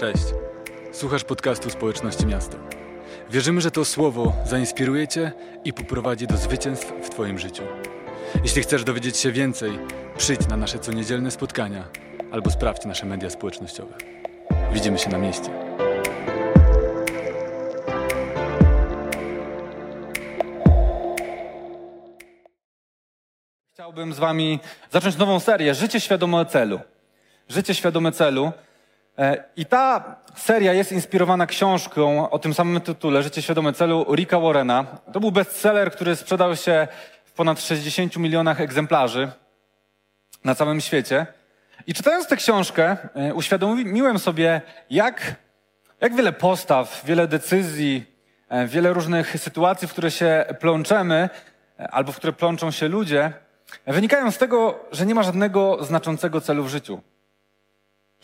Cześć. Słuchasz podcastu Społeczności Miasta. Wierzymy, że to słowo zainspiruje Cię i poprowadzi do zwycięstw w Twoim życiu. Jeśli chcesz dowiedzieć się więcej, przyjdź na nasze coniedzielne spotkania albo sprawdź nasze media społecznościowe. Widzimy się na mieście. Chciałbym z Wami zacząć nową serię Życie świadome celu. Życie świadome celu. E, I ta seria jest inspirowana książką o tym samym tytule Życie świadome celu Ricka Warrena. To był bestseller, który sprzedał się w ponad 60 milionach egzemplarzy na całym świecie. I czytając tę książkę, e, uświadomiłem sobie, jak, jak wiele postaw, wiele decyzji, e, wiele różnych sytuacji, w które się plączemy, albo w które plączą się ludzie, wynikają z tego, że nie ma żadnego znaczącego celu w życiu.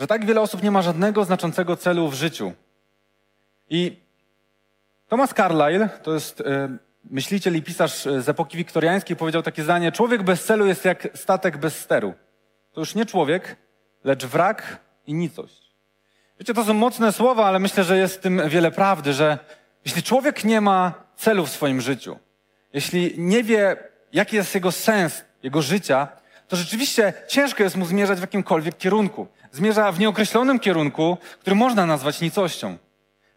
Że tak wiele osób nie ma żadnego znaczącego celu w życiu. I Thomas Carlyle, to jest y, myśliciel i pisarz z epoki wiktoriańskiej, powiedział takie zdanie: Człowiek bez celu jest jak statek bez steru. To już nie człowiek, lecz wrak i nicość. Wiecie, to są mocne słowa, ale myślę, że jest w tym wiele prawdy, że jeśli człowiek nie ma celu w swoim życiu, jeśli nie wie, jaki jest jego sens, jego życia, to rzeczywiście ciężko jest mu zmierzać w jakimkolwiek kierunku. Zmierza w nieokreślonym kierunku, który można nazwać nicością.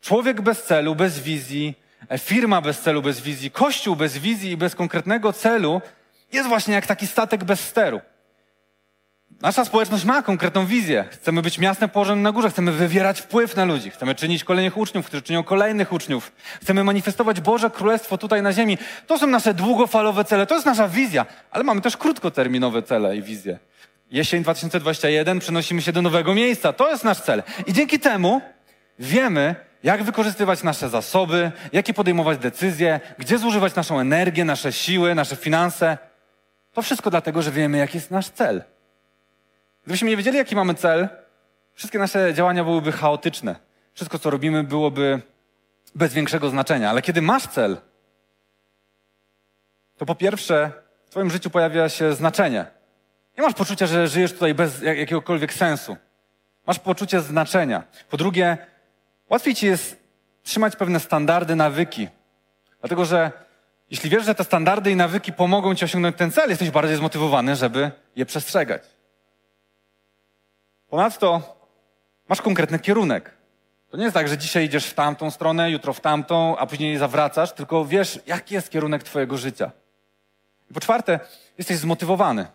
Człowiek bez celu, bez wizji, e, firma bez celu, bez wizji, kościół bez wizji i bez konkretnego celu jest właśnie jak taki statek bez steru. Nasza społeczność ma konkretną wizję. Chcemy być miastem położonym na górze, chcemy wywierać wpływ na ludzi, chcemy czynić kolejnych uczniów, którzy czynią kolejnych uczniów. Chcemy manifestować Boże Królestwo tutaj na ziemi. To są nasze długofalowe cele, to jest nasza wizja, ale mamy też krótkoterminowe cele i wizje. Jesień 2021 przenosimy się do nowego miejsca, to jest nasz cel. I dzięki temu wiemy, jak wykorzystywać nasze zasoby, jakie podejmować decyzje, gdzie zużywać naszą energię, nasze siły, nasze finanse. To wszystko dlatego, że wiemy, jaki jest nasz cel. Gdybyśmy nie wiedzieli, jaki mamy cel, wszystkie nasze działania byłyby chaotyczne. Wszystko, co robimy, byłoby bez większego znaczenia. Ale kiedy masz cel, to po pierwsze, w Twoim życiu pojawia się znaczenie. Nie masz poczucia, że żyjesz tutaj bez jakiegokolwiek sensu. Masz poczucie znaczenia. Po drugie, łatwiej ci jest trzymać pewne standardy, nawyki. Dlatego, że jeśli wiesz, że te standardy i nawyki pomogą ci osiągnąć ten cel, jesteś bardziej zmotywowany, żeby je przestrzegać. Ponadto masz konkretny kierunek. To nie jest tak, że dzisiaj idziesz w tamtą stronę, jutro w tamtą, a później zawracasz, tylko wiesz, jaki jest kierunek Twojego życia. I po czwarte, jesteś zmotywowany.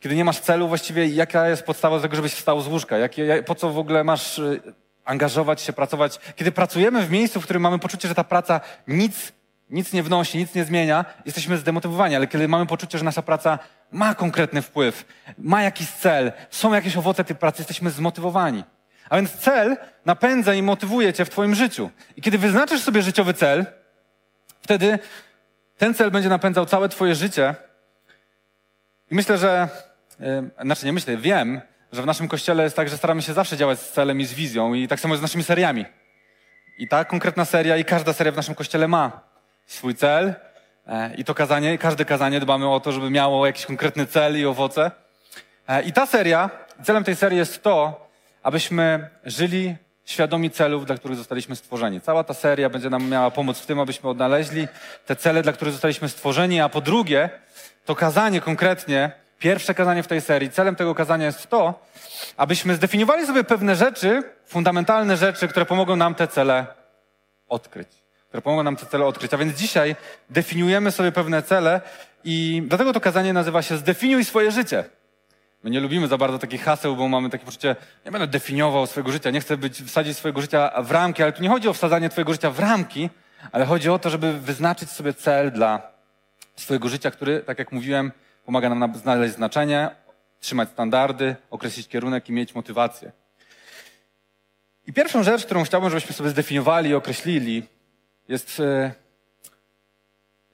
Kiedy nie masz celu, właściwie jaka jest podstawa tego, żebyś wstał z łóżka? Jakie, po co w ogóle masz y, angażować się, pracować? Kiedy pracujemy w miejscu, w którym mamy poczucie, że ta praca nic nic nie wnosi, nic nie zmienia, jesteśmy zdemotywowani, ale kiedy mamy poczucie, że nasza praca ma konkretny wpływ, ma jakiś cel, są jakieś owoce tej pracy, jesteśmy zmotywowani. A więc cel napędza i motywuje cię w twoim życiu. I kiedy wyznaczysz sobie życiowy cel, wtedy ten cel będzie napędzał całe twoje życie. I myślę, że, yy, znaczy nie myślę, wiem, że w naszym kościele jest tak, że staramy się zawsze działać z celem i z wizją i tak samo z naszymi seriami. I ta konkretna seria i każda seria w naszym kościele ma swój cel e, i to kazanie, każde kazanie dbamy o to, żeby miało jakiś konkretny cel i owoce. E, I ta seria, celem tej serii jest to, abyśmy żyli świadomi celów, dla których zostaliśmy stworzeni. Cała ta seria będzie nam miała pomóc w tym, abyśmy odnaleźli te cele, dla których zostaliśmy stworzeni, a po drugie, to kazanie konkretnie, pierwsze kazanie w tej serii, celem tego kazania jest to, abyśmy zdefiniowali sobie pewne rzeczy, fundamentalne rzeczy, które pomogą nam te cele odkryć które pomogą nam te cele odkryć. A więc dzisiaj definiujemy sobie pewne cele i dlatego to kazanie nazywa się Zdefiniuj swoje życie. My nie lubimy za bardzo takich haseł, bo mamy takie poczucie, nie będę definiował swojego życia, nie chcę być, wsadzić swojego życia w ramki, ale tu nie chodzi o wsadzanie twojego życia w ramki, ale chodzi o to, żeby wyznaczyć sobie cel dla swojego życia, który, tak jak mówiłem, pomaga nam znaleźć znaczenie, trzymać standardy, określić kierunek i mieć motywację. I pierwszą rzecz, którą chciałbym, żebyśmy sobie zdefiniowali i określili, jest, e,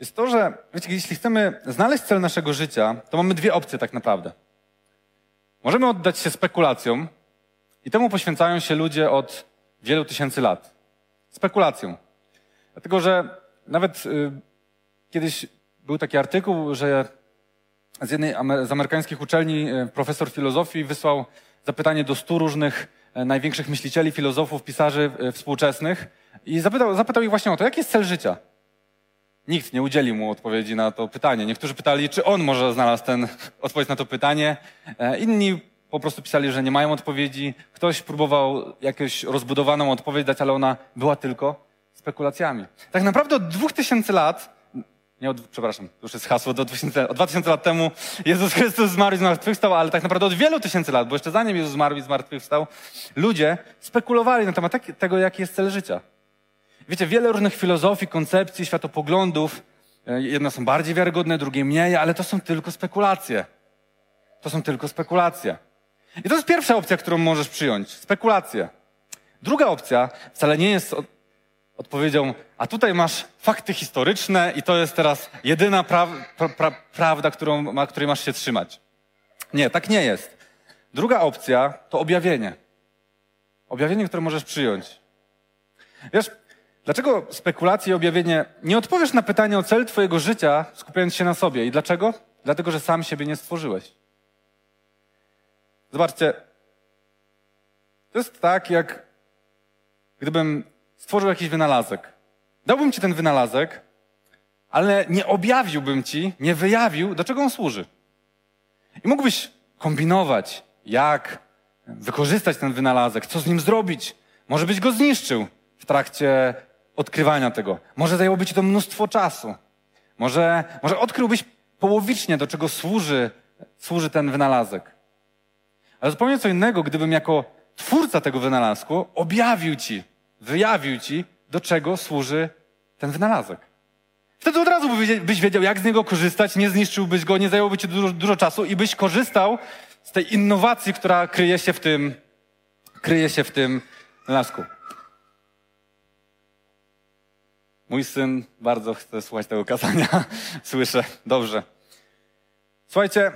jest to, że wiecie, jeśli chcemy znaleźć cel naszego życia, to mamy dwie opcje tak naprawdę. Możemy oddać się spekulacjom i temu poświęcają się ludzie od wielu tysięcy lat. Spekulacją. Dlatego, że nawet y, kiedyś był taki artykuł, że z jednej z amerykańskich uczelni y, profesor filozofii wysłał zapytanie do stu różnych e, największych myślicieli, filozofów, pisarzy e, współczesnych i zapytał, zapytał ich właśnie o to, jaki jest cel życia. Nikt nie udzielił mu odpowiedzi na to pytanie. Niektórzy pytali, czy on może znalazł ten odpowiedź na to pytanie. E, inni po prostu pisali, że nie mają odpowiedzi. Ktoś próbował jakąś rozbudowaną odpowiedź dać, ale ona była tylko spekulacjami. Tak naprawdę od dwóch tysięcy lat nie od, przepraszam, już jest hasło, do 2000, od 2000 lat temu Jezus Chrystus zmarł i zmartwychwstał, ale tak naprawdę od wielu tysięcy lat, bo jeszcze zanim Jezus zmarł i zmartwychwstał, ludzie spekulowali na temat tego, jaki jest cel życia. Wiecie, wiele różnych filozofii, koncepcji, światopoglądów, e, jedne są bardziej wiarygodne, drugie mniej, ale to są tylko spekulacje. To są tylko spekulacje. I to jest pierwsza opcja, którą możesz przyjąć. Spekulacje. Druga opcja wcale nie jest odpowiedzią, a tutaj masz fakty historyczne i to jest teraz jedyna pra, pra, pra, prawda, którą, ma, której masz się trzymać. Nie, tak nie jest. Druga opcja to objawienie. Objawienie, które możesz przyjąć. Wiesz, dlaczego spekulacje i objawienie nie odpowiesz na pytanie o cel Twojego życia, skupiając się na sobie? I dlaczego? Dlatego, że sam siebie nie stworzyłeś. Zobaczcie, to jest tak, jak gdybym stworzył jakiś wynalazek. Dałbym ci ten wynalazek, ale nie objawiłbym ci, nie wyjawił, do czego on służy. I mógłbyś kombinować, jak wykorzystać ten wynalazek, co z nim zrobić. Może byś go zniszczył w trakcie odkrywania tego. Może zajęłoby ci to mnóstwo czasu. Może, może odkryłbyś połowicznie, do czego służy, służy ten wynalazek. Ale zupełnie co innego, gdybym jako twórca tego wynalazku objawił ci, wyjawił ci, do czego służy ten wynalazek. Wtedy od razu byś wiedział, jak z niego korzystać, nie zniszczyłbyś go, nie zajęłoby ci dużo, dużo czasu i byś korzystał z tej innowacji, która kryje się w tym, kryje się w tym wynalazku. Mój syn bardzo chce słuchać tego kazania. Słyszę. Dobrze. Słuchajcie,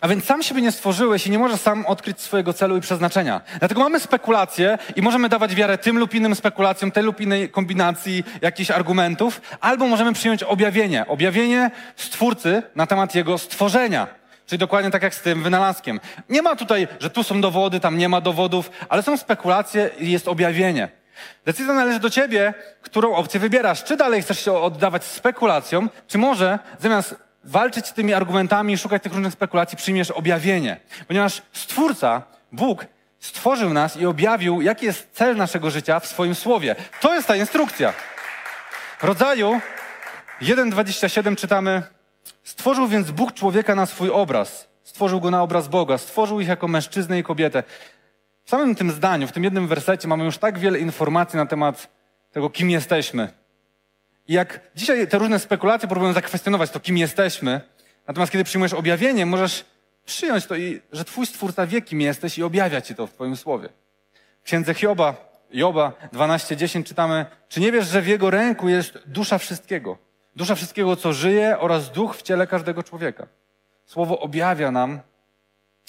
a więc sam siebie nie stworzyłeś i nie możesz sam odkryć swojego celu i przeznaczenia. Dlatego mamy spekulacje i możemy dawać wiarę tym lub innym spekulacjom, tej lub innej kombinacji jakichś argumentów, albo możemy przyjąć objawienie. Objawienie Stwórcy na temat Jego stworzenia. Czyli dokładnie tak jak z tym wynalazkiem. Nie ma tutaj, że tu są dowody, tam nie ma dowodów, ale są spekulacje i jest objawienie. Decyzja należy do ciebie, którą opcję wybierasz. Czy dalej chcesz się oddawać spekulacjom, czy może zamiast walczyć z tymi argumentami, szukać tych różnych spekulacji, przyjmiesz objawienie. Ponieważ Stwórca, Bóg, stworzył nas i objawił, jaki jest cel naszego życia w swoim słowie. To jest ta instrukcja. Rodzaju 1.27 czytamy: Stworzył więc Bóg człowieka na swój obraz. Stworzył go na obraz Boga. Stworzył ich jako mężczyznę i kobietę. W samym tym zdaniu, w tym jednym wersecie mamy już tak wiele informacji na temat tego, kim jesteśmy. I jak dzisiaj te różne spekulacje próbują zakwestionować to, kim jesteśmy, natomiast kiedy przyjmujesz objawienie, możesz przyjąć to, i, że Twój Stwórca wie, kim jesteś i objawia Ci to w Twoim słowie. W księdze Hioba, Joba 12:10 czytamy, czy nie wiesz, że w Jego ręku jest dusza wszystkiego, dusza wszystkiego, co żyje oraz duch w ciele każdego człowieka. Słowo objawia nam,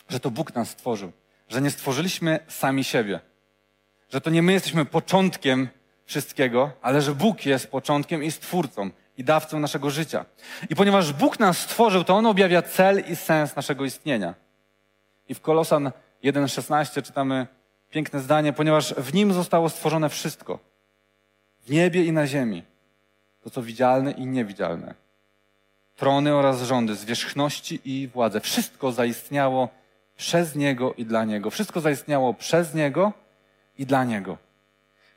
że to Bóg nas stworzył, że nie stworzyliśmy sami siebie, że to nie my jesteśmy początkiem wszystkiego, ale że Bóg jest początkiem i stwórcą i dawcą naszego życia. I ponieważ Bóg nas stworzył, to On objawia cel i sens naszego istnienia. I w Kolosan 1,16 czytamy piękne zdanie, ponieważ w Nim zostało stworzone wszystko. W niebie i na ziemi. To, co widzialne i niewidzialne. Trony oraz rządy, zwierzchności i władze. Wszystko zaistniało przez Niego i dla Niego. Wszystko zaistniało przez Niego i dla Niego.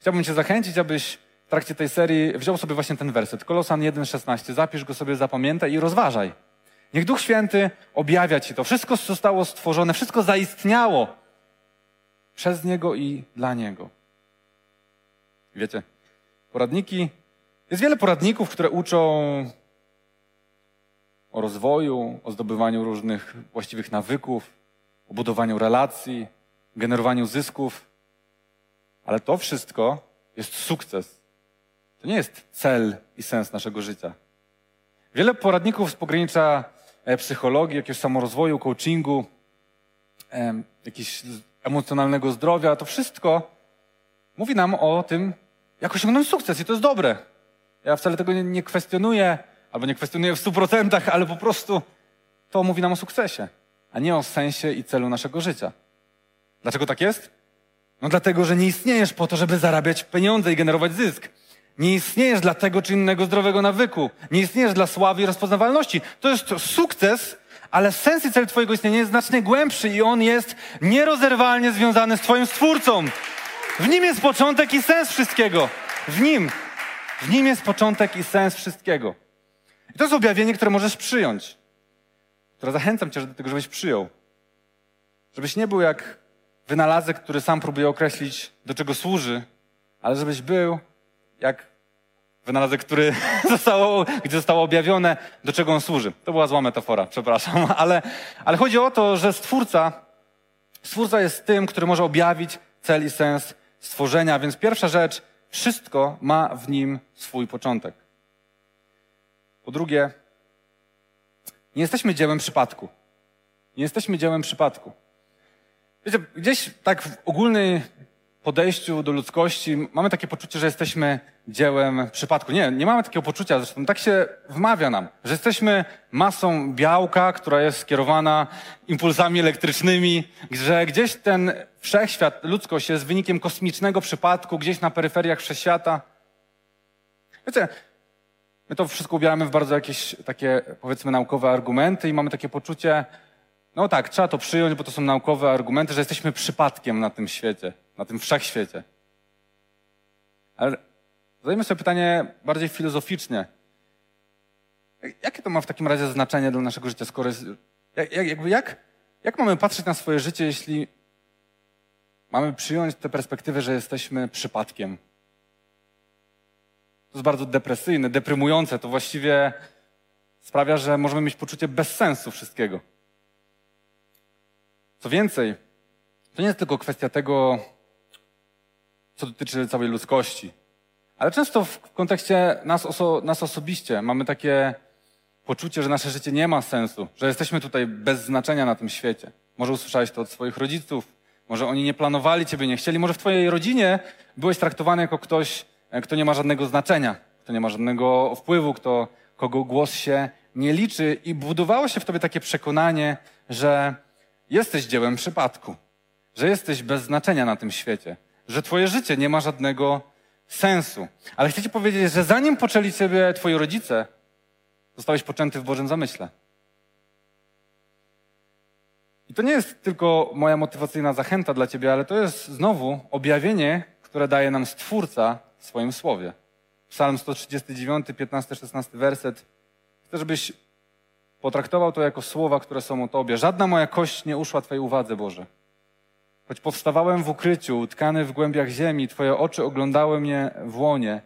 Chciałbym Cię zachęcić, abyś w trakcie tej serii wziął sobie właśnie ten werset. Kolosan 1,16. Zapisz go sobie, zapamiętaj i rozważaj. Niech Duch Święty objawia Ci to. Wszystko zostało stworzone, wszystko zaistniało przez Niego i dla Niego. Wiecie, poradniki, jest wiele poradników, które uczą o rozwoju, o zdobywaniu różnych właściwych nawyków, o budowaniu relacji, generowaniu zysków. Ale to wszystko jest sukces. To nie jest cel i sens naszego życia. Wiele poradników z pogranicza e, psychologii, jakiegoś samorozwoju, coachingu, jakiegoś emocjonalnego zdrowia, to wszystko mówi nam o tym, jak osiągnąć sukces i to jest dobre. Ja wcale tego nie, nie kwestionuję, albo nie kwestionuję w stu procentach, ale po prostu to mówi nam o sukcesie, a nie o sensie i celu naszego życia. Dlaczego tak jest? No dlatego, że nie istniejesz po to, żeby zarabiać pieniądze i generować zysk. Nie istniejesz dla tego czy innego zdrowego nawyku. Nie istniejesz dla sławy i rozpoznawalności. To jest sukces, ale sens i cel Twojego istnienia jest znacznie głębszy i on jest nierozerwalnie związany z Twoim Stwórcą. W nim jest początek i sens wszystkiego. W nim. W nim jest początek i sens wszystkiego. I to jest objawienie, które możesz przyjąć. Które zachęcam Cię do tego, żebyś przyjął. Żebyś nie był jak wynalazek, który sam próbuje określić, do czego służy, ale żebyś był jak wynalazek, który zostało, gdzie zostało objawione, do czego on służy. To była zła metafora, przepraszam, ale, ale chodzi o to, że Stwórca, Stwórca jest tym, który może objawić cel i sens stworzenia, więc pierwsza rzecz, wszystko ma w nim swój początek. Po drugie, nie jesteśmy dziełem przypadku. Nie jesteśmy dziełem przypadku. Wiecie, gdzieś tak w ogólnej podejściu do ludzkości mamy takie poczucie, że jesteśmy dziełem przypadku. Nie, nie mamy takiego poczucia, zresztą tak się wmawia nam, że jesteśmy masą białka, która jest skierowana impulsami elektrycznymi, że gdzieś ten wszechświat, ludzkość jest wynikiem kosmicznego przypadku, gdzieś na peryferiach wszechświata. Wiecie, my to wszystko ubieramy w bardzo jakieś takie, powiedzmy, naukowe argumenty i mamy takie poczucie, no tak, trzeba to przyjąć, bo to są naukowe argumenty, że jesteśmy przypadkiem na tym świecie, na tym wszechświecie. Ale zadajmy sobie pytanie bardziej filozoficznie. Jakie to ma w takim razie znaczenie dla naszego życia, skoro jest, jak, jakby jak, jak mamy patrzeć na swoje życie, jeśli mamy przyjąć tę perspektywę, że jesteśmy przypadkiem? To jest bardzo depresyjne, deprymujące. To właściwie sprawia, że możemy mieć poczucie bezsensu wszystkiego. Co więcej, to nie jest tylko kwestia tego, co dotyczy całej ludzkości, ale często w kontekście nas, oso nas osobiście mamy takie poczucie, że nasze życie nie ma sensu, że jesteśmy tutaj bez znaczenia na tym świecie. Może usłyszałeś to od swoich rodziców, może oni nie planowali ciebie, nie chcieli, może w twojej rodzinie byłeś traktowany jako ktoś, e, kto nie ma żadnego znaczenia, kto nie ma żadnego wpływu, kto, kogo głos się nie liczy i budowało się w tobie takie przekonanie, że jesteś dziełem przypadku, że jesteś bez znaczenia na tym świecie, że twoje życie nie ma żadnego sensu. Ale chcę ci powiedzieć, że zanim poczęli ciebie twoi rodzice, zostałeś poczęty w Bożym zamyśle. I to nie jest tylko moja motywacyjna zachęta dla ciebie, ale to jest znowu objawienie, które daje nam Stwórca w swoim słowie. Psalm 139, 15-16 werset. Chcę, żebyś Potraktował to jako słowa, które są o Tobie. Żadna moja kość nie uszła Twojej uwadze, Boże. Choć powstawałem w ukryciu, utkany w głębiach ziemi, Twoje oczy oglądały mnie w łonie.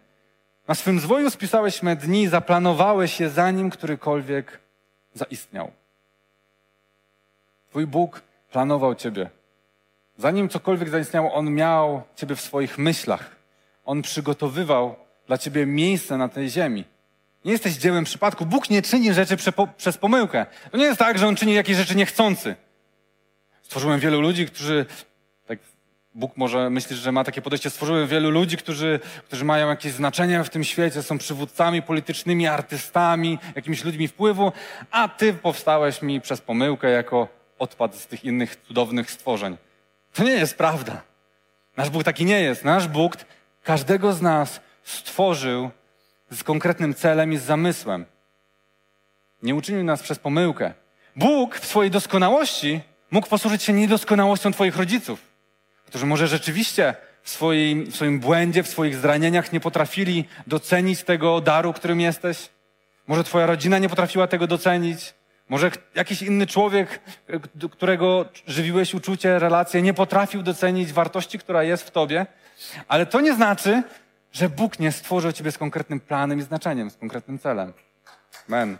Na swym zwoju spisałeś me dni, zaplanowałeś je zanim którykolwiek zaistniał. Twój Bóg planował Ciebie. Zanim cokolwiek zaistniało, On miał Ciebie w swoich myślach. On przygotowywał dla Ciebie miejsce na tej ziemi. Nie jesteś dziełem przypadku. Bóg nie czyni rzeczy przez pomyłkę. To nie jest tak, że On czyni jakieś rzeczy niechcący. Stworzyłem wielu ludzi, którzy, tak Bóg może myślisz, że ma takie podejście, stworzyłem wielu ludzi, którzy, którzy mają jakieś znaczenie w tym świecie, są przywódcami politycznymi, artystami, jakimiś ludźmi wpływu, a ty powstałeś mi przez pomyłkę jako odpad z tych innych cudownych stworzeń. To nie jest prawda. Nasz Bóg taki nie jest. Nasz Bóg każdego z nas stworzył z konkretnym celem i z zamysłem. Nie uczynił nas przez pomyłkę. Bóg w swojej doskonałości mógł posłużyć się niedoskonałością Twoich rodziców, którzy może rzeczywiście w swoim, w swoim błędzie, w swoich zranieniach nie potrafili docenić tego daru, którym jesteś. Może Twoja rodzina nie potrafiła tego docenić. Może jakiś inny człowiek, do którego żywiłeś uczucie, relacje, nie potrafił docenić wartości, która jest w Tobie. Ale to nie znaczy, że Bóg nie stworzył ciebie z konkretnym planem i znaczeniem, z konkretnym celem. Amen.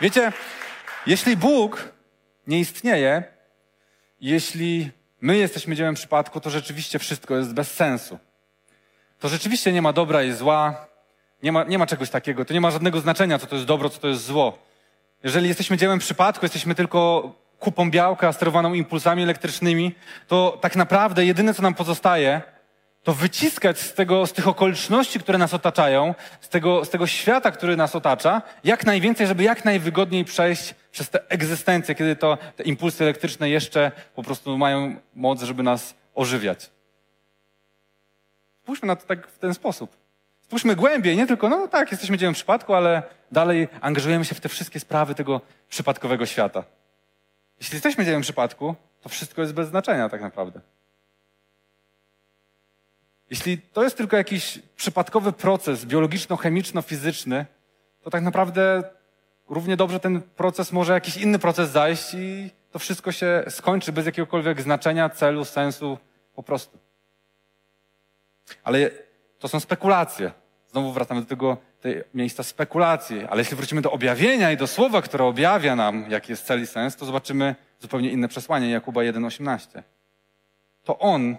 Wiecie, jeśli Bóg nie istnieje, jeśli my jesteśmy dziełem przypadku, to rzeczywiście wszystko jest bez sensu. To rzeczywiście nie ma dobra i zła, nie ma, nie ma czegoś takiego, to nie ma żadnego znaczenia, co to jest dobro, co to jest zło. Jeżeli jesteśmy dziełem przypadku, jesteśmy tylko kupą białka sterowaną impulsami elektrycznymi, to tak naprawdę jedyne, co nam pozostaje, to wyciskać z, tego, z tych okoliczności, które nas otaczają, z tego, z tego świata, który nas otacza, jak najwięcej, żeby jak najwygodniej przejść przez tę egzystencję, kiedy to te impulsy elektryczne jeszcze po prostu mają moc, żeby nas ożywiać. Spójrzmy na to tak w ten sposób. Spójrzmy głębiej, nie tylko, no tak, jesteśmy dziełem przypadku, ale dalej angażujemy się w te wszystkie sprawy tego przypadkowego świata. Jeśli jesteśmy dziełem przypadku, to wszystko jest bez znaczenia tak naprawdę. Jeśli to jest tylko jakiś przypadkowy proces biologiczno-chemiczno-fizyczny, to tak naprawdę równie dobrze ten proces może jakiś inny proces zajść i to wszystko się skończy bez jakiegokolwiek znaczenia, celu, sensu, po prostu. Ale to są spekulacje. Znowu wracamy do tego tej miejsca spekulacji. Ale jeśli wrócimy do objawienia i do słowa, które objawia nam, jaki jest cel i sens, to zobaczymy zupełnie inne przesłanie Jakuba 1,18. To On,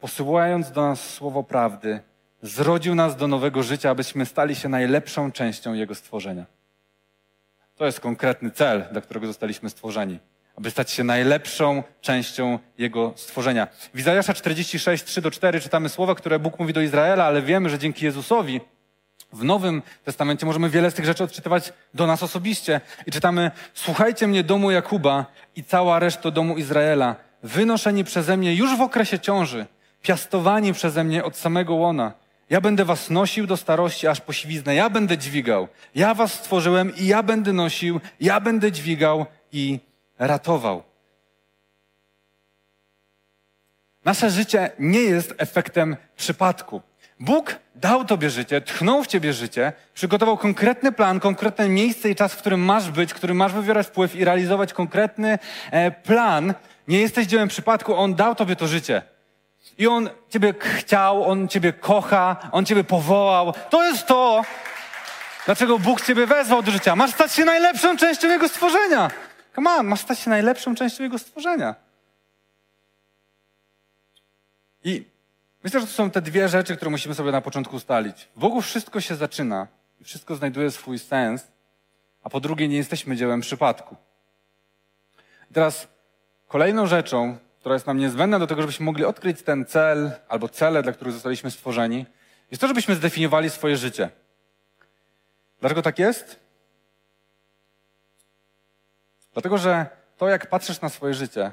posyłając do nas słowo prawdy, zrodził nas do nowego życia, abyśmy stali się najlepszą częścią Jego stworzenia. To jest konkretny cel, dla którego zostaliśmy stworzeni. Aby stać się najlepszą częścią Jego stworzenia. W Izajasza 46, 3-4 czytamy słowa, które Bóg mówi do Izraela, ale wiemy, że dzięki Jezusowi w Nowym Testamencie możemy wiele z tych rzeczy odczytywać do nas osobiście. I czytamy, słuchajcie mnie domu Jakuba i cała reszta domu Izraela, wynoszeni przeze mnie już w okresie ciąży, piastowani przeze mnie od samego łona. Ja będę was nosił do starości aż po siwiznę. Ja będę dźwigał. Ja was stworzyłem i ja będę nosił. Ja będę dźwigał i ratował. Nasze życie nie jest efektem przypadku. Bóg dał tobie życie, tchnął w ciebie życie, przygotował konkretny plan, konkretne miejsce i czas, w którym masz być, w którym masz wywierać wpływ i realizować konkretny e, plan. Nie jesteś dziełem przypadku, On dał tobie to życie. I On ciebie chciał, On ciebie kocha, On ciebie powołał. To jest to, dlaczego Bóg ciebie wezwał do życia. Masz stać się najlepszą częścią Jego stworzenia. Come on, masz stać się najlepszą częścią Jego stworzenia. I myślę, że to są te dwie rzeczy, które musimy sobie na początku ustalić. W Bogu wszystko się zaczyna i wszystko znajduje swój sens, a po drugie nie jesteśmy dziełem przypadku. Teraz kolejną rzeczą, która jest nam niezbędna do tego, żebyśmy mogli odkryć ten cel albo cele, dla których zostaliśmy stworzeni, jest to, żebyśmy zdefiniowali swoje życie. Dlaczego tak jest? Dlatego, że to, jak patrzysz na swoje życie,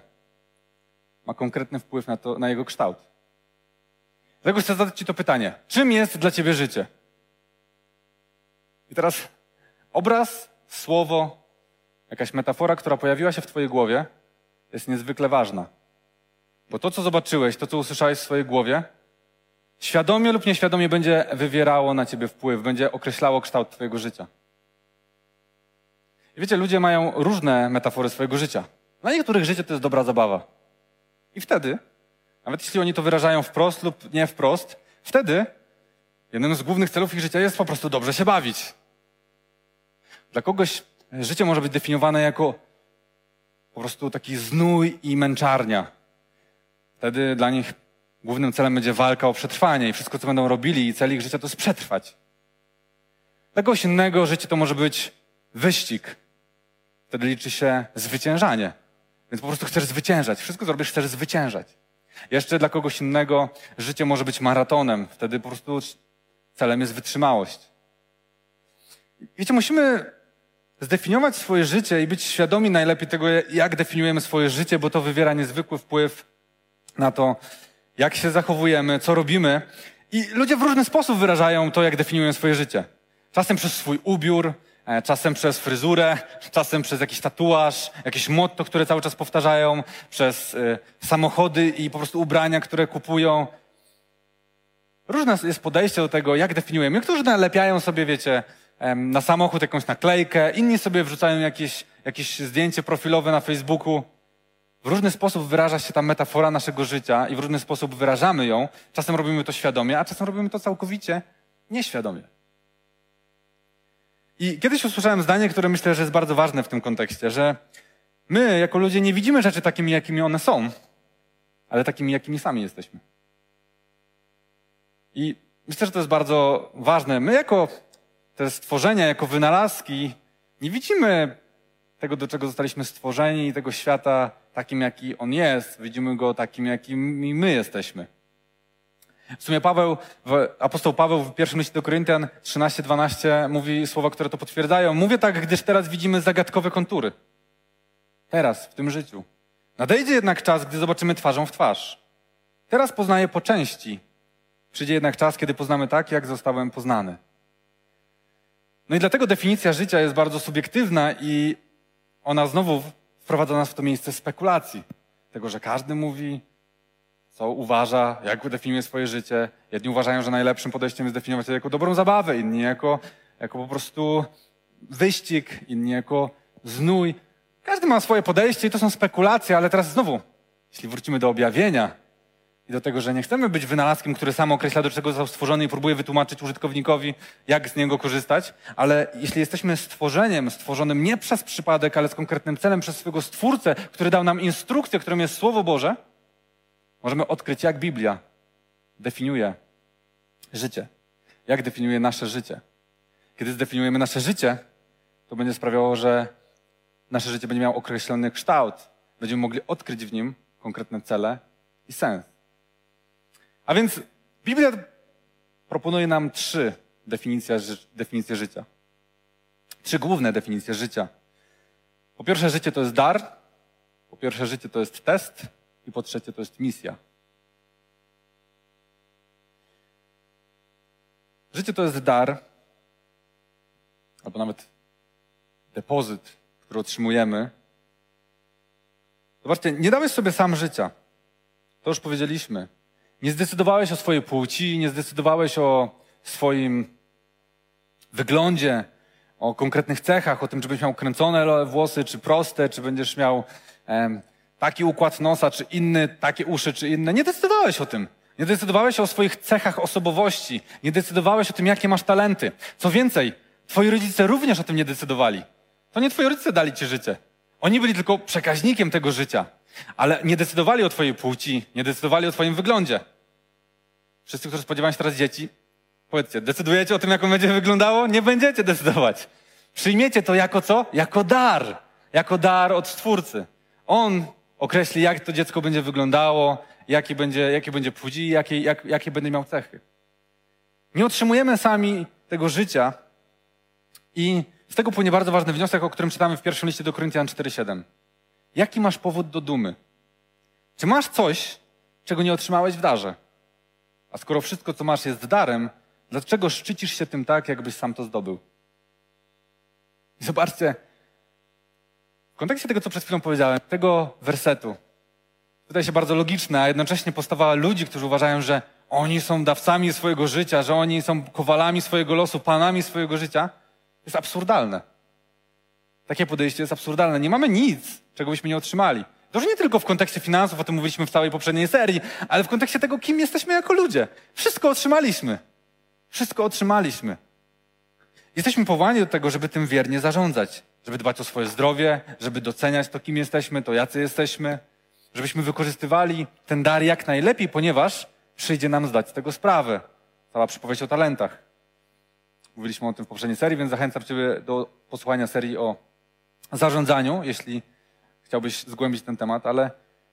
ma konkretny wpływ na, to, na jego kształt. Dlatego chcę zadać Ci to pytanie. Czym jest dla Ciebie życie? I teraz obraz, słowo, jakaś metafora, która pojawiła się w Twojej głowie, jest niezwykle ważna. Bo to, co zobaczyłeś, to, co usłyszałeś w swojej głowie, świadomie lub nieświadomie będzie wywierało na Ciebie wpływ, będzie określało kształt Twojego życia. I wiecie, ludzie mają różne metafory swojego życia. Dla niektórych życie to jest dobra zabawa. I wtedy, nawet jeśli oni to wyrażają wprost lub nie wprost, wtedy jednym z głównych celów ich życia jest po prostu dobrze się bawić. Dla kogoś życie może być definiowane jako po prostu taki znój i męczarnia. Wtedy dla nich głównym celem będzie walka o przetrwanie i wszystko, co będą robili i cel ich życia to jest przetrwać. Dla kogoś innego życie to może być wyścig, Wtedy liczy się zwyciężanie. Więc po prostu chcesz zwyciężać. Wszystko, co robisz, chcesz zwyciężać. Jeszcze dla kogoś innego życie może być maratonem. Wtedy po prostu celem jest wytrzymałość. Wiecie, musimy zdefiniować swoje życie i być świadomi najlepiej tego, jak definiujemy swoje życie, bo to wywiera niezwykły wpływ na to, jak się zachowujemy, co robimy. I ludzie w różny sposób wyrażają to, jak definiują swoje życie. Czasem przez swój ubiór, E, czasem przez fryzurę, czasem przez jakiś tatuaż, jakieś motto, które cały czas powtarzają, przez y, samochody i po prostu ubrania, które kupują. Różne jest podejście do tego, jak definiujemy. Niektórzy nalepiają sobie, wiecie, na samochód jakąś naklejkę, inni sobie wrzucają jakieś, jakieś zdjęcie profilowe na Facebooku. W różny sposób wyraża się ta metafora naszego życia i w różny sposób wyrażamy ją. Czasem robimy to świadomie, a czasem robimy to całkowicie nieświadomie. I kiedyś usłyszałem zdanie, które myślę, że jest bardzo ważne w tym kontekście, że my jako ludzie nie widzimy rzeczy takimi, jakimi one są, ale takimi, jakimi sami jesteśmy. I myślę, że to jest bardzo ważne. My jako te stworzenia, jako wynalazki, nie widzimy tego, do czego zostaliśmy stworzeni, tego świata takim, jaki on jest. Widzimy go takim, jakim my jesteśmy. W sumie Paweł, apostoł Paweł w pierwszym liście do Koryntian 13-12 mówi słowa, które to potwierdzają. Mówię tak, gdyż teraz widzimy zagadkowe kontury. Teraz, w tym życiu. Nadejdzie jednak czas, gdy zobaczymy twarzą w twarz. Teraz poznaję po części. Przyjdzie jednak czas, kiedy poznamy tak, jak zostałem poznany. No i dlatego definicja życia jest bardzo subiektywna i ona znowu wprowadza nas w to miejsce spekulacji. Tego, że każdy mówi, co uważa, jak definiuje swoje życie. Jedni uważają, że najlepszym podejściem jest definiować to jako dobrą zabawę, inni jako, jako po prostu wyścig, inni jako znój. Każdy ma swoje podejście i to są spekulacje, ale teraz znowu, jeśli wrócimy do objawienia i do tego, że nie chcemy być wynalazkiem, który sam określa, do czego został stworzony i próbuje wytłumaczyć użytkownikowi, jak z niego korzystać, ale jeśli jesteśmy stworzeniem, stworzonym nie przez przypadek, ale z konkretnym celem, przez swojego Stwórcę, który dał nam instrukcję, którą jest Słowo Boże, możemy odkryć, jak Biblia definiuje życie. Jak definiuje nasze życie. Kiedy zdefiniujemy nasze życie, to będzie sprawiało, że nasze życie będzie miało określony kształt. Będziemy mogli odkryć w nim konkretne cele i sens. A więc Biblia proponuje nam trzy definicje, definicje życia. Trzy główne definicje życia. Po pierwsze, życie to jest dar. Po pierwsze, życie to jest test. I po trzecie, to jest misja. Życie to jest dar, albo nawet depozyt, który otrzymujemy. Zobaczcie, nie dałeś sobie sam życia. To już powiedzieliśmy. Nie zdecydowałeś o swojej płci, nie zdecydowałeś o swoim wyglądzie, o konkretnych cechach, o tym, czy będziesz miał kręcone włosy, czy proste, czy będziesz miał em, taki układ nosa, czy inny, takie uszy, czy inne. Nie decydowałeś o tym. Nie decydowałeś o swoich cechach osobowości. Nie decydowałeś o tym, jakie masz talenty. Co więcej, twoi rodzice również o tym nie decydowali. To nie twoi rodzice dali ci życie. Oni byli tylko przekaźnikiem tego życia. Ale nie decydowali o twojej płci, nie decydowali o twoim wyglądzie. Wszyscy, którzy spodziewają się teraz dzieci, powiedzcie, decydujecie o tym, jak on będzie wyglądało? Nie będziecie decydować. Przyjmiecie to jako co? Jako dar. Jako dar od Stwórcy. On określi, jak to dziecko będzie wyglądało, jakie będzie, jakie będzie płci, jakie, jak, jakie będzie miał cechy. Nie otrzymujemy sami tego życia i z tego płynie bardzo ważny wniosek, o którym czytamy w pierwszym liście do Koryntian 4,7. Jaki masz powód do dumy? Czy masz coś, czego nie otrzymałeś w darze? A skoro wszystko, co masz, jest darem, dlaczego szczycisz się tym tak, jakbyś sam to zdobył? I zobaczcie, w kontekście tego, co przed chwilą powiedziałem, tego wersetu, wydaje się bardzo logiczne, a jednocześnie postawa ludzi, którzy uważają, że oni są dawcami swojego życia, że oni są kowalami swojego losu, panami swojego życia, jest absurdalne. Takie podejście jest absurdalne. Nie mamy nic, czego byśmy nie otrzymali. To już nie tylko w kontekście finansów, o tym mówiliśmy w całej poprzedniej serii, ale w kontekście tego, kim jesteśmy jako ludzie. Wszystko otrzymaliśmy. Wszystko otrzymaliśmy. Jesteśmy powołani do tego, żeby tym wiernie zarządzać żeby dbać o swoje zdrowie, żeby doceniać to, kim jesteśmy, to jacy jesteśmy, żebyśmy wykorzystywali ten dar jak najlepiej, ponieważ przyjdzie nam zdać z tego sprawę. Cała przypowieść o talentach. Mówiliśmy o tym w poprzedniej serii, więc zachęcam Ciebie do posłuchania serii o zarządzaniu, jeśli chciałbyś zgłębić ten temat, ale,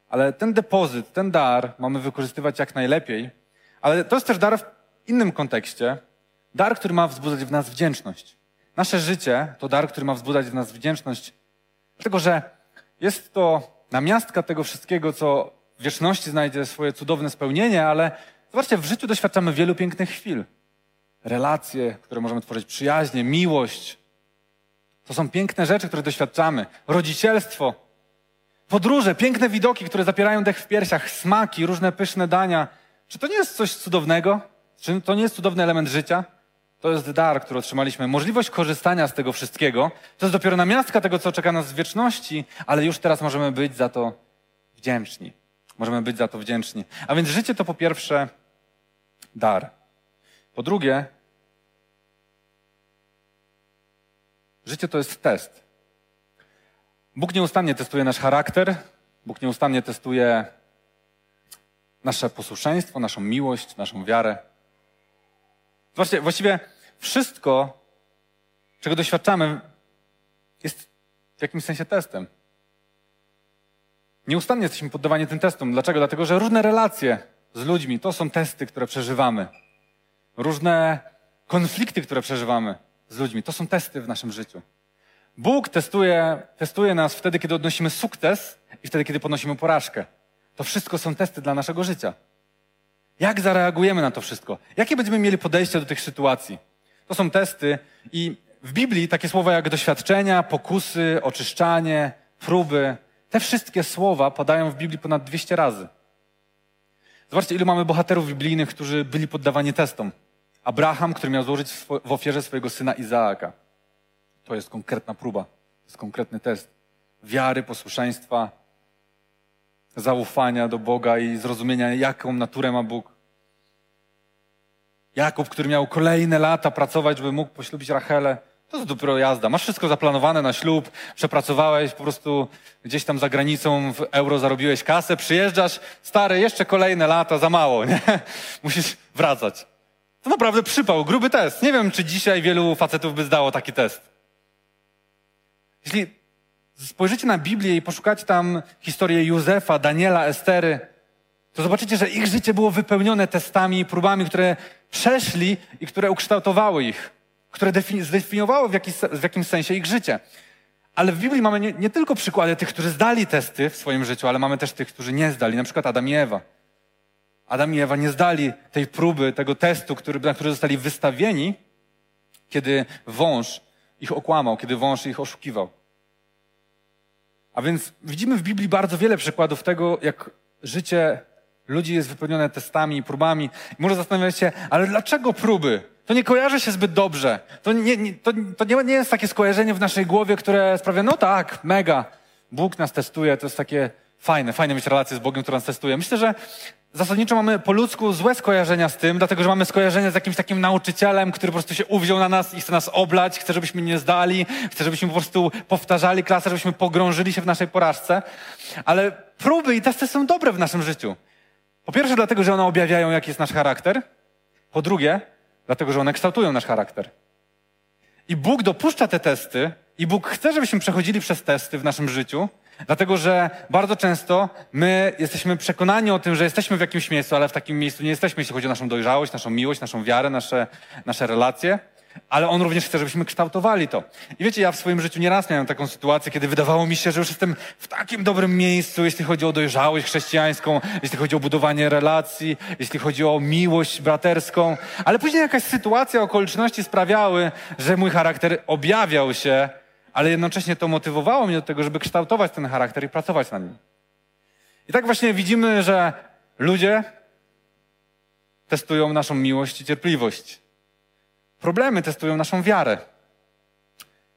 ale ten depozyt, ten dar mamy wykorzystywać jak najlepiej, ale to jest też dar w innym kontekście, dar, który ma wzbudzać w nas wdzięczność. Nasze życie to dar, który ma wzbudzać w nas wdzięczność, dlatego że jest to namiastka tego wszystkiego, co w wieczności znajdzie swoje cudowne spełnienie, ale zobaczcie, w życiu doświadczamy wielu pięknych chwil. Relacje, które możemy tworzyć, przyjaźnie, miłość. To są piękne rzeczy, które doświadczamy. Rodzicielstwo, podróże, piękne widoki, które zapierają dech w piersiach, smaki, różne pyszne dania. Czy to nie jest coś cudownego? Czy to nie jest cudowny element życia? To jest dar, który otrzymaliśmy. Możliwość korzystania z tego wszystkiego. To jest dopiero namiastka tego, co czeka nas w wieczności, ale już teraz możemy być za to wdzięczni. Możemy być za to wdzięczni. A więc życie to po pierwsze dar. Po drugie, życie to jest test. Bóg nieustannie testuje nasz charakter, Bóg nieustannie testuje nasze posłuszeństwo, naszą miłość, naszą wiarę. Właściwie, właściwie wszystko, czego doświadczamy, jest w jakimś sensie testem. Nieustannie jesteśmy poddawani tym testom. Dlaczego? Dlatego, że różne relacje z ludźmi to są testy, które przeżywamy. Różne konflikty, które przeżywamy z ludźmi, to są testy w naszym życiu. Bóg testuje, testuje nas wtedy, kiedy odnosimy sukces i wtedy, kiedy ponosimy porażkę. To wszystko są testy dla naszego życia. Jak zareagujemy na to wszystko? Jakie będziemy mieli podejście do tych sytuacji? To są testy i w Biblii takie słowa jak doświadczenia, pokusy, oczyszczanie, próby, te wszystkie słowa padają w Biblii ponad 200 razy. Zobaczcie, ilu mamy bohaterów biblijnych, którzy byli poddawani testom. Abraham, który miał złożyć w ofierze swojego syna Izaaka. To jest konkretna próba, to jest konkretny test wiary, posłuszeństwa, zaufania do Boga i zrozumienia, jaką naturę ma Bóg. Jakub, który miał kolejne lata pracować, żeby mógł poślubić Rachelę, to jest dopiero jazda. Masz wszystko zaplanowane na ślub, przepracowałeś po prostu gdzieś tam za granicą w euro zarobiłeś kasę, przyjeżdżasz, stary, jeszcze kolejne lata, za mało, nie? Musisz wracać. To naprawdę przypał, gruby test. Nie wiem, czy dzisiaj wielu facetów by zdało taki test. Jeśli spojrzycie na Biblię i poszukacie tam historię Józefa, Daniela, Estery, to zobaczycie, że ich życie było wypełnione testami i próbami, które przeszli i które ukształtowały ich, które zdefiniowały w, jakiś, w jakimś sensie ich życie. Ale w Biblii mamy nie, nie, tylko przykłady tych, którzy zdali testy w swoim życiu, ale mamy też tych, którzy nie zdali, na przykład Adam i Ewa. Adam i Ewa nie zdali tej próby, tego testu, który, na który zostali wystawieni, kiedy wąż ich okłamał, kiedy wąż ich oszukiwał. A więc widzimy w Biblii bardzo wiele przykładów tego, jak życie ludzi jest wypełnione testami i próbami. I może zastanawiać się, ale dlaczego próby? To nie kojarzy się zbyt dobrze. To nie, nie, to, to nie, nie jest takie skojarzenie w naszej głowie, które sprawia, no tak, mega, Bóg nas testuje, to jest takie fajne, fajne mieć relacje z Bogiem, który nas testuje. Myślę, że zasadniczo mamy po ludzku złe skojarzenia z tym, dlatego że mamy skojarzenie z jakimś takim nauczycielem, który po prostu się uwziął na nas i chce nas oblać, chce, żebyśmy nie zdali, chce, żebyśmy po prostu powtarzali klasę, żebyśmy pogrążyli się w naszej porażce. Ale próby i testy są dobre w naszym życiu. Po pierwsze dlatego, że one objawiają, jaki jest nasz charakter. Po drugie, dlatego, że one kształtują nasz charakter. I Bóg dopuszcza te testy i Bóg chce, żebyśmy przechodzili przez testy w naszym życiu, Dlatego, że bardzo często my jesteśmy przekonani o tym, że jesteśmy w jakimś miejscu, ale w takim miejscu nie jesteśmy, jeśli chodzi o naszą dojrzałość, naszą miłość, naszą wiarę, nasze, nasze relacje. Ale On również chce, żebyśmy kształtowali to. I wiecie, ja w swoim życiu nieraz miałem taką sytuację, kiedy wydawało mi się, że już jestem w takim dobrym miejscu, jeśli chodzi o dojrzałość chrześcijańską, jeśli chodzi o budowanie relacji, jeśli chodzi o miłość braterską. Ale później jakaś sytuacja, okoliczności sprawiały, że mój charakter objawiał się ale jednocześnie to motywowało mnie do tego, żeby kształtować ten charakter i pracować na nim. I tak właśnie widzimy, że ludzie testują naszą miłość i cierpliwość. Problemy testują naszą wiarę.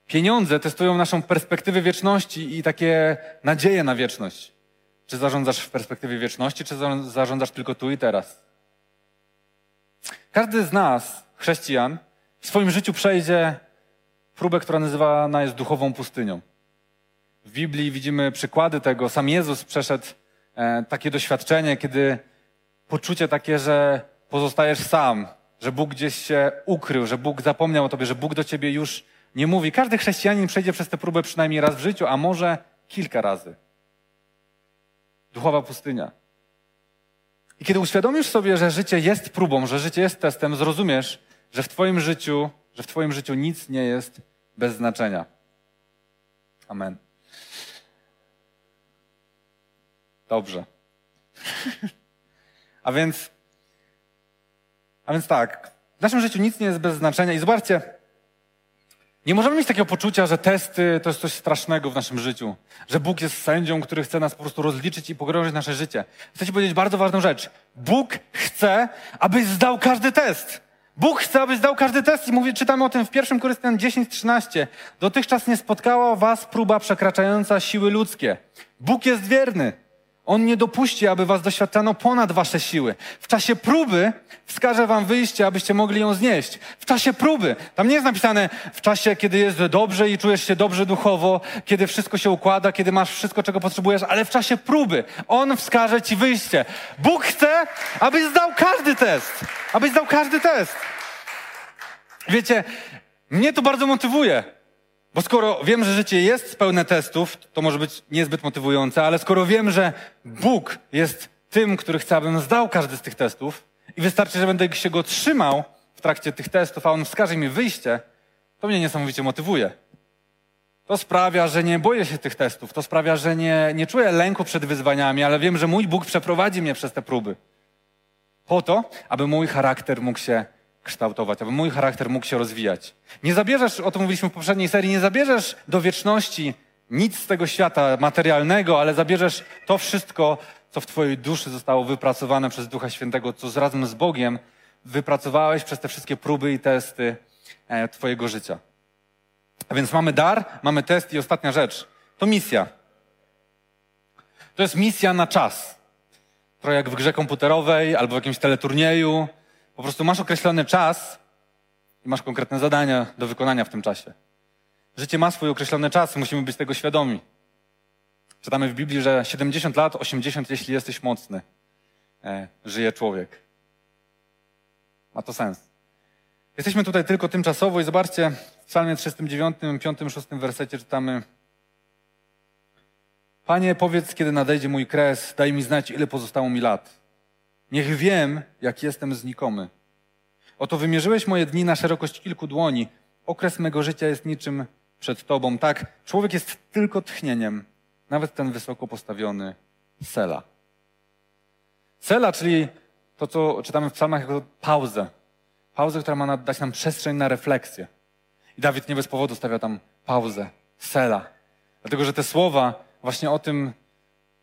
Pieniądze testują naszą perspektywę wieczności i takie nadzieje na wieczność. Czy zarządzasz w perspektywie wieczności, czy zarządzasz tylko tu i teraz? Każdy z nas, chrześcijan, w swoim życiu przejdzie próbę, która nazywana jest duchową pustynią. W Biblii widzimy przykłady tego. Sam Jezus przeszedł e, takie doświadczenie, kiedy poczucie takie, że pozostajesz sam, że Bóg gdzieś się ukrył, że Bóg zapomniał o tobie, że Bóg do ciebie już nie mówi. Każdy chrześcijanin przejdzie przez tę próbę przynajmniej raz w życiu, a może kilka razy. Duchowa pustynia. I kiedy uświadomisz sobie, że życie jest próbą, że życie jest testem, zrozumiesz, że w Twoim życiu że w Twoim życiu nic nie jest bez znaczenia. Amen. Dobrze. a więc, a więc tak, w naszym życiu nic nie jest bez znaczenia i zobaczcie, nie możemy mieć takiego poczucia, że testy to jest coś strasznego w naszym życiu, że Bóg jest sędzią, który chce nas po prostu rozliczyć i pogrążyć nasze życie. Chcę Ci powiedzieć bardzo ważną rzecz. Bóg chce, abyś zdał każdy test. Bóg chce, abyś zdał każdy test i mówi, czytamy o tym w 1 Koryntian 10:13. Dotychczas nie spotkała was próba przekraczająca siły ludzkie. Bóg jest wierny. On nie dopuści, aby was doświadczano ponad wasze siły. W czasie próby wskaże wam wyjście, abyście mogli ją znieść. W czasie próby. Tam nie jest napisane w czasie, kiedy jest dobrze i czujesz się dobrze duchowo, kiedy wszystko się układa, kiedy masz wszystko, czego potrzebujesz, ale w czasie próby. On wskaże ci wyjście. Bóg chce, abyś zdał każdy test. Abyś zdał każdy test. Wiecie, mnie to bardzo motywuje. Bo skoro wiem, że życie jest pełne testów, to może być niezbyt motywujące, ale skoro wiem, że Bóg jest tym, który chce, abym zdał każdy z tych testów i wystarczy, że będę się go trzymał w trakcie tych testów, a on wskaże mi wyjście, to mnie niesamowicie motywuje. To sprawia, że nie boję się tych testów. To sprawia, że nie, nie czuję lęku przed wyzwaniami, ale wiem, że mój Bóg przeprowadzi mnie przez te próby. Po to, aby mój charakter mógł się kształtować, aby mój charakter mógł się rozwijać. Nie zabierzesz, o tym mówiliśmy w poprzedniej serii, nie zabierzesz do wieczności nic z tego świata materialnego, ale zabierzesz to wszystko, co w Twojej duszy zostało wypracowane przez Ducha Świętego, co razem z Bogiem wypracowałeś przez te wszystkie próby i testy e, Twojego życia. A więc mamy dar, mamy test i ostatnia rzecz. To misja. To jest misja na czas. Trochę jak w grze komputerowej albo w jakimś teleturnieju. Po prostu masz określony czas i masz konkretne zadania do wykonania w tym czasie. Życie ma swój określony czas, musimy być tego świadomi. Czytamy w Biblii, że 70 lat, 80, jeśli jesteś mocny, e, żyje człowiek. Ma to sens. Jesteśmy tutaj tylko tymczasowo i zobaczcie, w psalmie 39, 5, 6 wersecie czytamy Panie, powiedz, kiedy nadejdzie mój kres, daj mi znać, ile pozostało mi lat. Niech wiem, jak jestem znikomy. Oto wymierzyłeś moje dni na szerokość kilku dłoni. Okres mego życia jest niczym przed Tobą. Tak, człowiek jest tylko tchnieniem, nawet ten wysoko postawiony Sela. Sela, czyli to, co czytamy w psalmach jako pauzę. Pauzę, która ma dać nam przestrzeń na refleksję. I Dawid nie bez powodu stawia tam pauzę, Sela. Dlatego, że te słowa właśnie o tym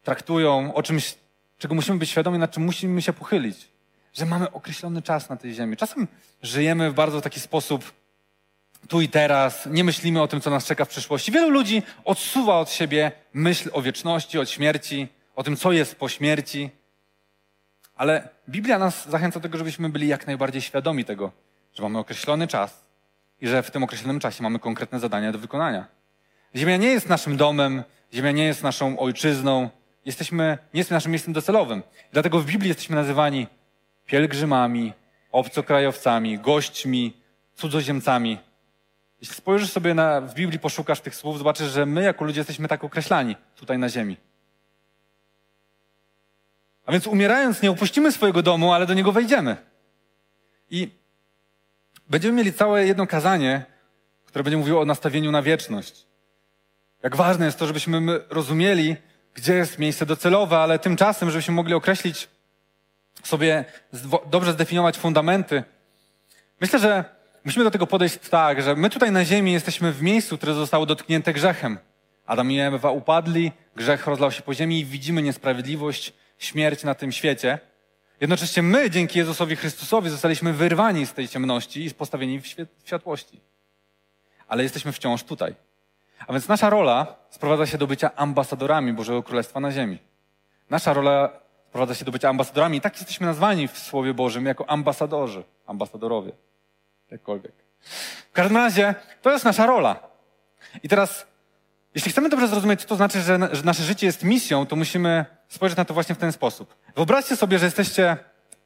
traktują, o czymś, czego musimy być świadomi, nad czym musimy się pochylić. Że mamy określony czas na tej ziemi. Czasem żyjemy w bardzo taki sposób tu i teraz, nie myślimy o tym, co nas czeka w przyszłości. Wielu ludzi odsuwa od siebie myśl o wieczności, o śmierci, o tym, co jest po śmierci. Ale Biblia nas zachęca do tego, żebyśmy byli jak najbardziej świadomi tego, że mamy określony czas i że w tym określonym czasie mamy konkretne zadania do wykonania. Ziemia nie jest naszym domem, ziemia nie jest naszą ojczyzną, jesteśmy, nie jest naszym miejscem docelowym. Dlatego w Biblii jesteśmy nazywani pielgrzymami, obcokrajowcami, gośćmi, cudzoziemcami. Jeśli spojrzysz sobie na, w Biblii, poszukasz tych słów, zobaczysz, że my jako ludzie jesteśmy tak określani tutaj na ziemi. A więc umierając nie opuścimy swojego domu, ale do niego wejdziemy. I będziemy mieli całe jedno kazanie, które będzie mówiło o nastawieniu na wieczność. Jak ważne jest to, żebyśmy rozumieli, gdzie jest miejsce docelowe, ale tymczasem, żebyśmy mogli określić sobie, dobrze zdefiniować fundamenty. Myślę, że musimy do tego podejść tak, że my tutaj na ziemi jesteśmy w miejscu, które zostało dotknięte grzechem. Adam i Ewa upadli, grzech rozlał się po ziemi i widzimy niesprawiedliwość, śmierć na tym świecie. Jednocześnie my, dzięki Jezusowi Chrystusowi, zostaliśmy wyrwani z tej ciemności i postawieni w światłości. Ale jesteśmy wciąż tutaj. A więc nasza rola sprowadza się do bycia ambasadorami Bożego Królestwa na ziemi. Nasza rola sprowadza się do bycia ambasadorami i tak jesteśmy nazwani w Słowie Bożym jako ambasadorzy, ambasadorowie. Jakkolwiek. W każdym razie to jest nasza rola. I teraz, jeśli chcemy dobrze zrozumieć, co to znaczy, że, że nasze życie jest misją, to musimy spojrzeć na to właśnie w ten sposób. Wyobraźcie sobie, że jesteście,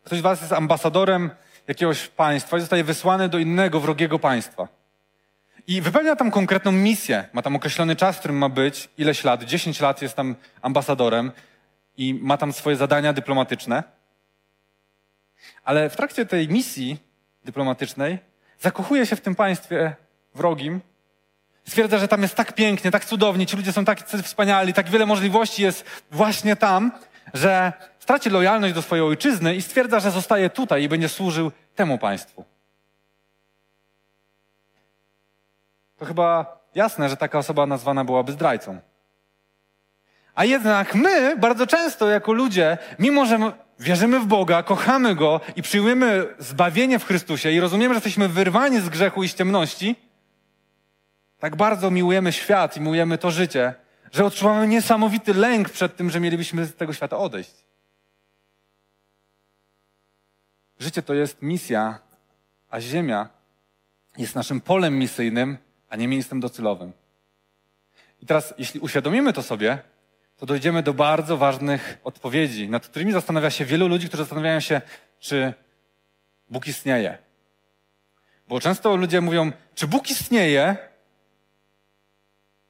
ktoś z was jest ambasadorem jakiegoś państwa i zostaje wysłany do innego, wrogiego państwa. I wypełnia tam konkretną misję. Ma tam określony czas, w którym ma być, ileś lat, 10 lat jest tam ambasadorem i ma tam swoje zadania dyplomatyczne. Ale w trakcie tej misji dyplomatycznej zakochuje się w tym państwie wrogim. Stwierdza, że tam jest tak pięknie, tak cudownie, ci ludzie są tak wspaniali, tak wiele możliwości jest właśnie tam, że straci lojalność do swojej ojczyzny i stwierdza, że zostaje tutaj i będzie służył temu państwu. To chyba jasne, że taka osoba nazwana byłaby zdrajcą. A jednak my bardzo często jako ludzie, mimo że wierzymy w Boga, kochamy Go i przyjmujemy zbawienie w Chrystusie i rozumiemy, że jesteśmy wyrwani z grzechu i z ciemności, tak bardzo miłujemy świat i miłujemy to życie, że odczuwamy niesamowity lęk przed tym, że mielibyśmy z tego świata odejść. Życie to jest misja, a Ziemia jest naszym polem misyjnym, a nie miejscem docelowym. I teraz, jeśli uświadomimy to sobie, to dojdziemy do bardzo ważnych odpowiedzi, nad którymi zastanawia się wielu ludzi, którzy zastanawiają się, czy Bóg istnieje. Bo często ludzie mówią, czy Bóg istnieje,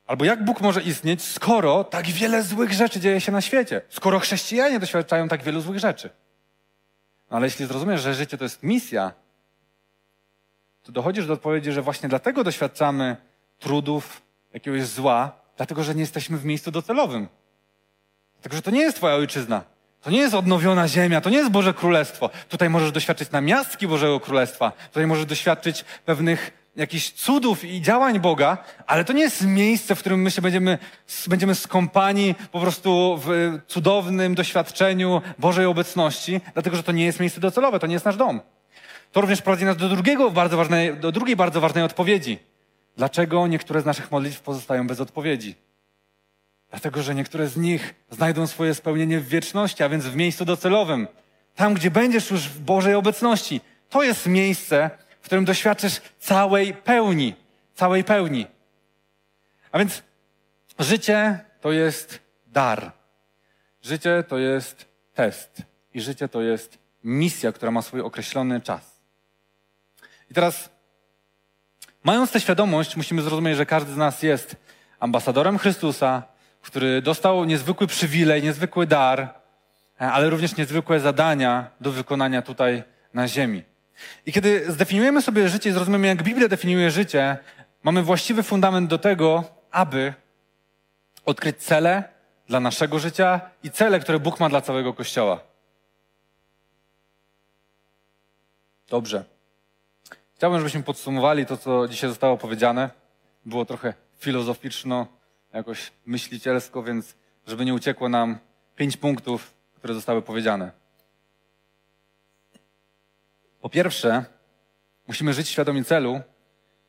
albo jak Bóg może istnieć, skoro tak wiele złych rzeczy dzieje się na świecie, skoro chrześcijanie doświadczają tak wielu złych rzeczy. No ale jeśli zrozumiesz, że życie to jest misja, to dochodzisz do odpowiedzi, że właśnie dlatego doświadczamy trudów, jakiegoś zła, dlatego że nie jesteśmy w miejscu docelowym. Dlatego, że to nie jest Twoja ojczyzna. To nie jest odnowiona ziemia, to nie jest Boże Królestwo. Tutaj możesz doświadczyć namiastki Bożego Królestwa, tutaj możesz doświadczyć pewnych jakichś cudów i działań Boga, ale to nie jest miejsce, w którym my się będziemy, będziemy skąpani po prostu w cudownym doświadczeniu Bożej obecności, dlatego że to nie jest miejsce docelowe, to nie jest nasz dom. To również prowadzi nas do, drugiego bardzo ważnej, do drugiej bardzo ważnej odpowiedzi. Dlaczego niektóre z naszych modlitw pozostają bez odpowiedzi? Dlatego, że niektóre z nich znajdą swoje spełnienie w wieczności, a więc w miejscu docelowym. Tam, gdzie będziesz już w Bożej obecności. To jest miejsce, w którym doświadczysz całej pełni. Całej pełni. A więc życie to jest dar. Życie to jest test. I życie to jest misja, która ma swój określony czas. I teraz, mając tę świadomość, musimy zrozumieć, że każdy z nas jest ambasadorem Chrystusa, który dostał niezwykły przywilej, niezwykły dar, ale również niezwykłe zadania do wykonania tutaj na ziemi. I kiedy zdefiniujemy sobie życie i zrozumiemy, jak Biblia definiuje życie, mamy właściwy fundament do tego, aby odkryć cele dla naszego życia i cele, które Bóg ma dla całego Kościoła. Dobrze. Chciałbym, żebyśmy podsumowali to, co dzisiaj zostało powiedziane. Było trochę filozoficzno, jakoś myślicielsko, więc żeby nie uciekło nam pięć punktów, które zostały powiedziane. Po pierwsze, musimy żyć świadomie celu,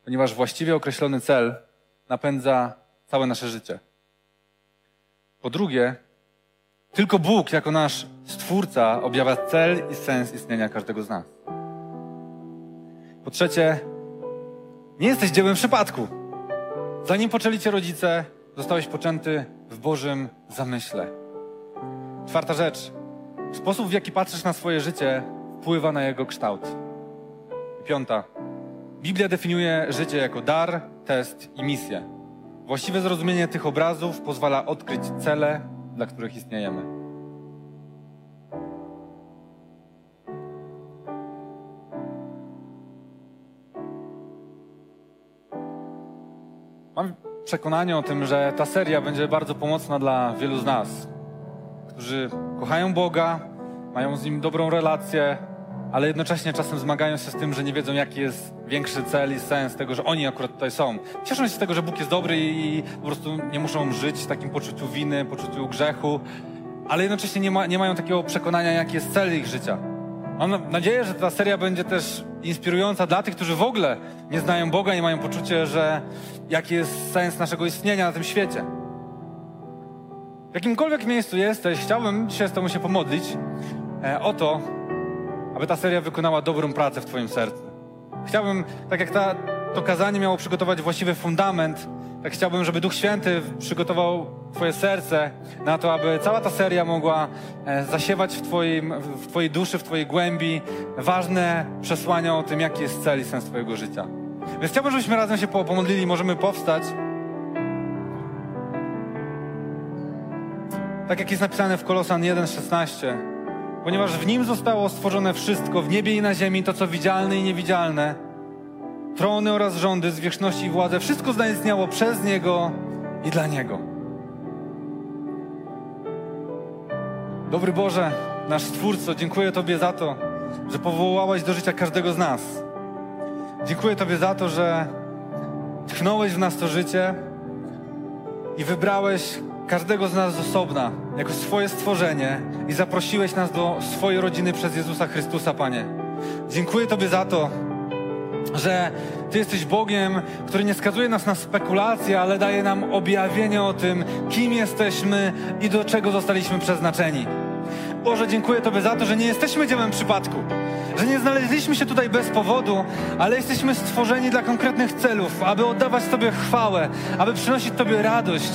ponieważ właściwie określony cel napędza całe nasze życie. Po drugie, tylko Bóg jako nasz Stwórca objawia cel i sens istnienia każdego z nas. Po trzecie, nie jesteś dziełem przypadku. Zanim poczęli cię rodzice, zostałeś poczęty w Bożym zamyśle. Czwarta rzecz. Sposób, w jaki patrzysz na swoje życie, wpływa na jego kształt. Piąta. Biblia definiuje życie jako dar, test i misję. Właściwe zrozumienie tych obrazów pozwala odkryć cele, dla których istniejemy. Przekonanie o tym, że ta seria będzie bardzo pomocna dla wielu z nas, którzy kochają Boga, mają z Nim dobrą relację, ale jednocześnie czasem zmagają się z tym, że nie wiedzą, jaki jest większy cel i sens tego, że oni akurat tutaj są. Cieszą się z tego, że Bóg jest dobry i po prostu nie muszą żyć w takim poczuciu winy, poczuciu grzechu, ale jednocześnie nie, ma, nie mają takiego przekonania, jaki jest cel ich życia. Mam nadzieję, że ta seria będzie też inspirująca dla tych, którzy w ogóle nie znają Boga, nie mają poczucia, że jaki jest sens naszego istnienia na tym świecie. W jakimkolwiek miejscu jesteś, chciałbym dzisiaj z Tobą się pomodlić e, o to, aby ta seria wykonała dobrą pracę w Twoim sercu. Chciałbym, tak jak ta, to kazanie miało przygotować właściwy fundament, tak chciałbym, żeby Duch Święty przygotował Twoje serce na to, aby cała ta seria mogła e, zasiewać w, twoim, w Twojej duszy, w Twojej głębi ważne przesłania o tym, jaki jest cel i sens Twojego życia. Więc chciałbym, żebyśmy razem się pomodlili, możemy powstać. Tak jak jest napisane w Kolosan 1,16. Ponieważ w nim zostało stworzone wszystko, w niebie i na ziemi, to co widzialne i niewidzialne, trony oraz rządy, zwierzchności i władze, wszystko zaistniało przez Niego i dla Niego. Dobry Boże, nasz Stwórco, dziękuję Tobie za to, że powołałeś do życia każdego z nas. Dziękuję Tobie za to, że tchnąłeś w nas to życie i wybrałeś każdego z nas z osobna, jako swoje stworzenie i zaprosiłeś nas do swojej rodziny przez Jezusa Chrystusa, Panie. Dziękuję Tobie za to, że Ty jesteś Bogiem, który nie skazuje nas na spekulacje, ale daje nam objawienie o tym, kim jesteśmy i do czego zostaliśmy przeznaczeni. Boże, dziękuję Tobie za to, że nie jesteśmy dziełem przypadku, że nie znaleźliśmy się tutaj bez powodu, ale jesteśmy stworzeni dla konkretnych celów, aby oddawać Tobie chwałę, aby przynosić Tobie radość,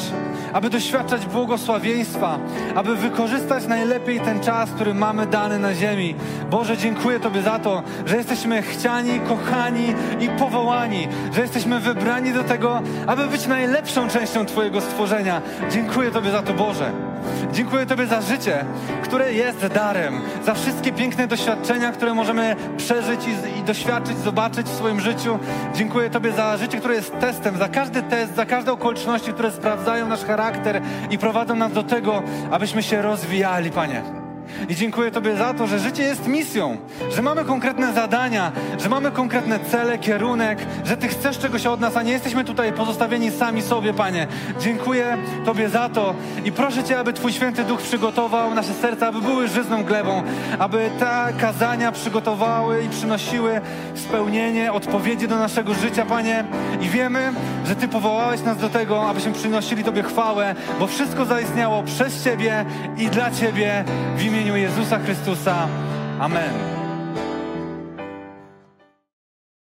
aby doświadczać błogosławieństwa, aby wykorzystać najlepiej ten czas, który mamy dany na ziemi. Boże, dziękuję Tobie za to, że jesteśmy chciani, kochani i powołani, że jesteśmy wybrani do tego, aby być najlepszą częścią Twojego stworzenia. Dziękuję Tobie za to, Boże. Dziękuję Tobie za życie, które jest darem, za wszystkie piękne doświadczenia, które możemy przeżyć i, i doświadczyć, zobaczyć w swoim życiu. Dziękuję Tobie za życie, które jest testem, za każdy test, za każde okoliczności, które sprawdzają nasz charakter i prowadzą nas do tego, abyśmy się rozwijali, Panie. I dziękuję Tobie za to, że życie jest misją, że mamy konkretne zadania, że mamy konkretne cele, kierunek, że Ty chcesz czegoś od nas, a nie jesteśmy tutaj pozostawieni sami sobie, Panie. Dziękuję Tobie za to i proszę Cię, aby Twój Święty Duch przygotował nasze serca, aby były żyzną glebą, aby te kazania przygotowały i przynosiły spełnienie, odpowiedzi do naszego życia, Panie. I wiemy, że Ty powołałeś nas do tego, abyśmy przynosili Tobie chwałę, bo wszystko zaistniało przez Ciebie i dla Ciebie w imieniu imieniu Jezusa Chrystusa. Amen.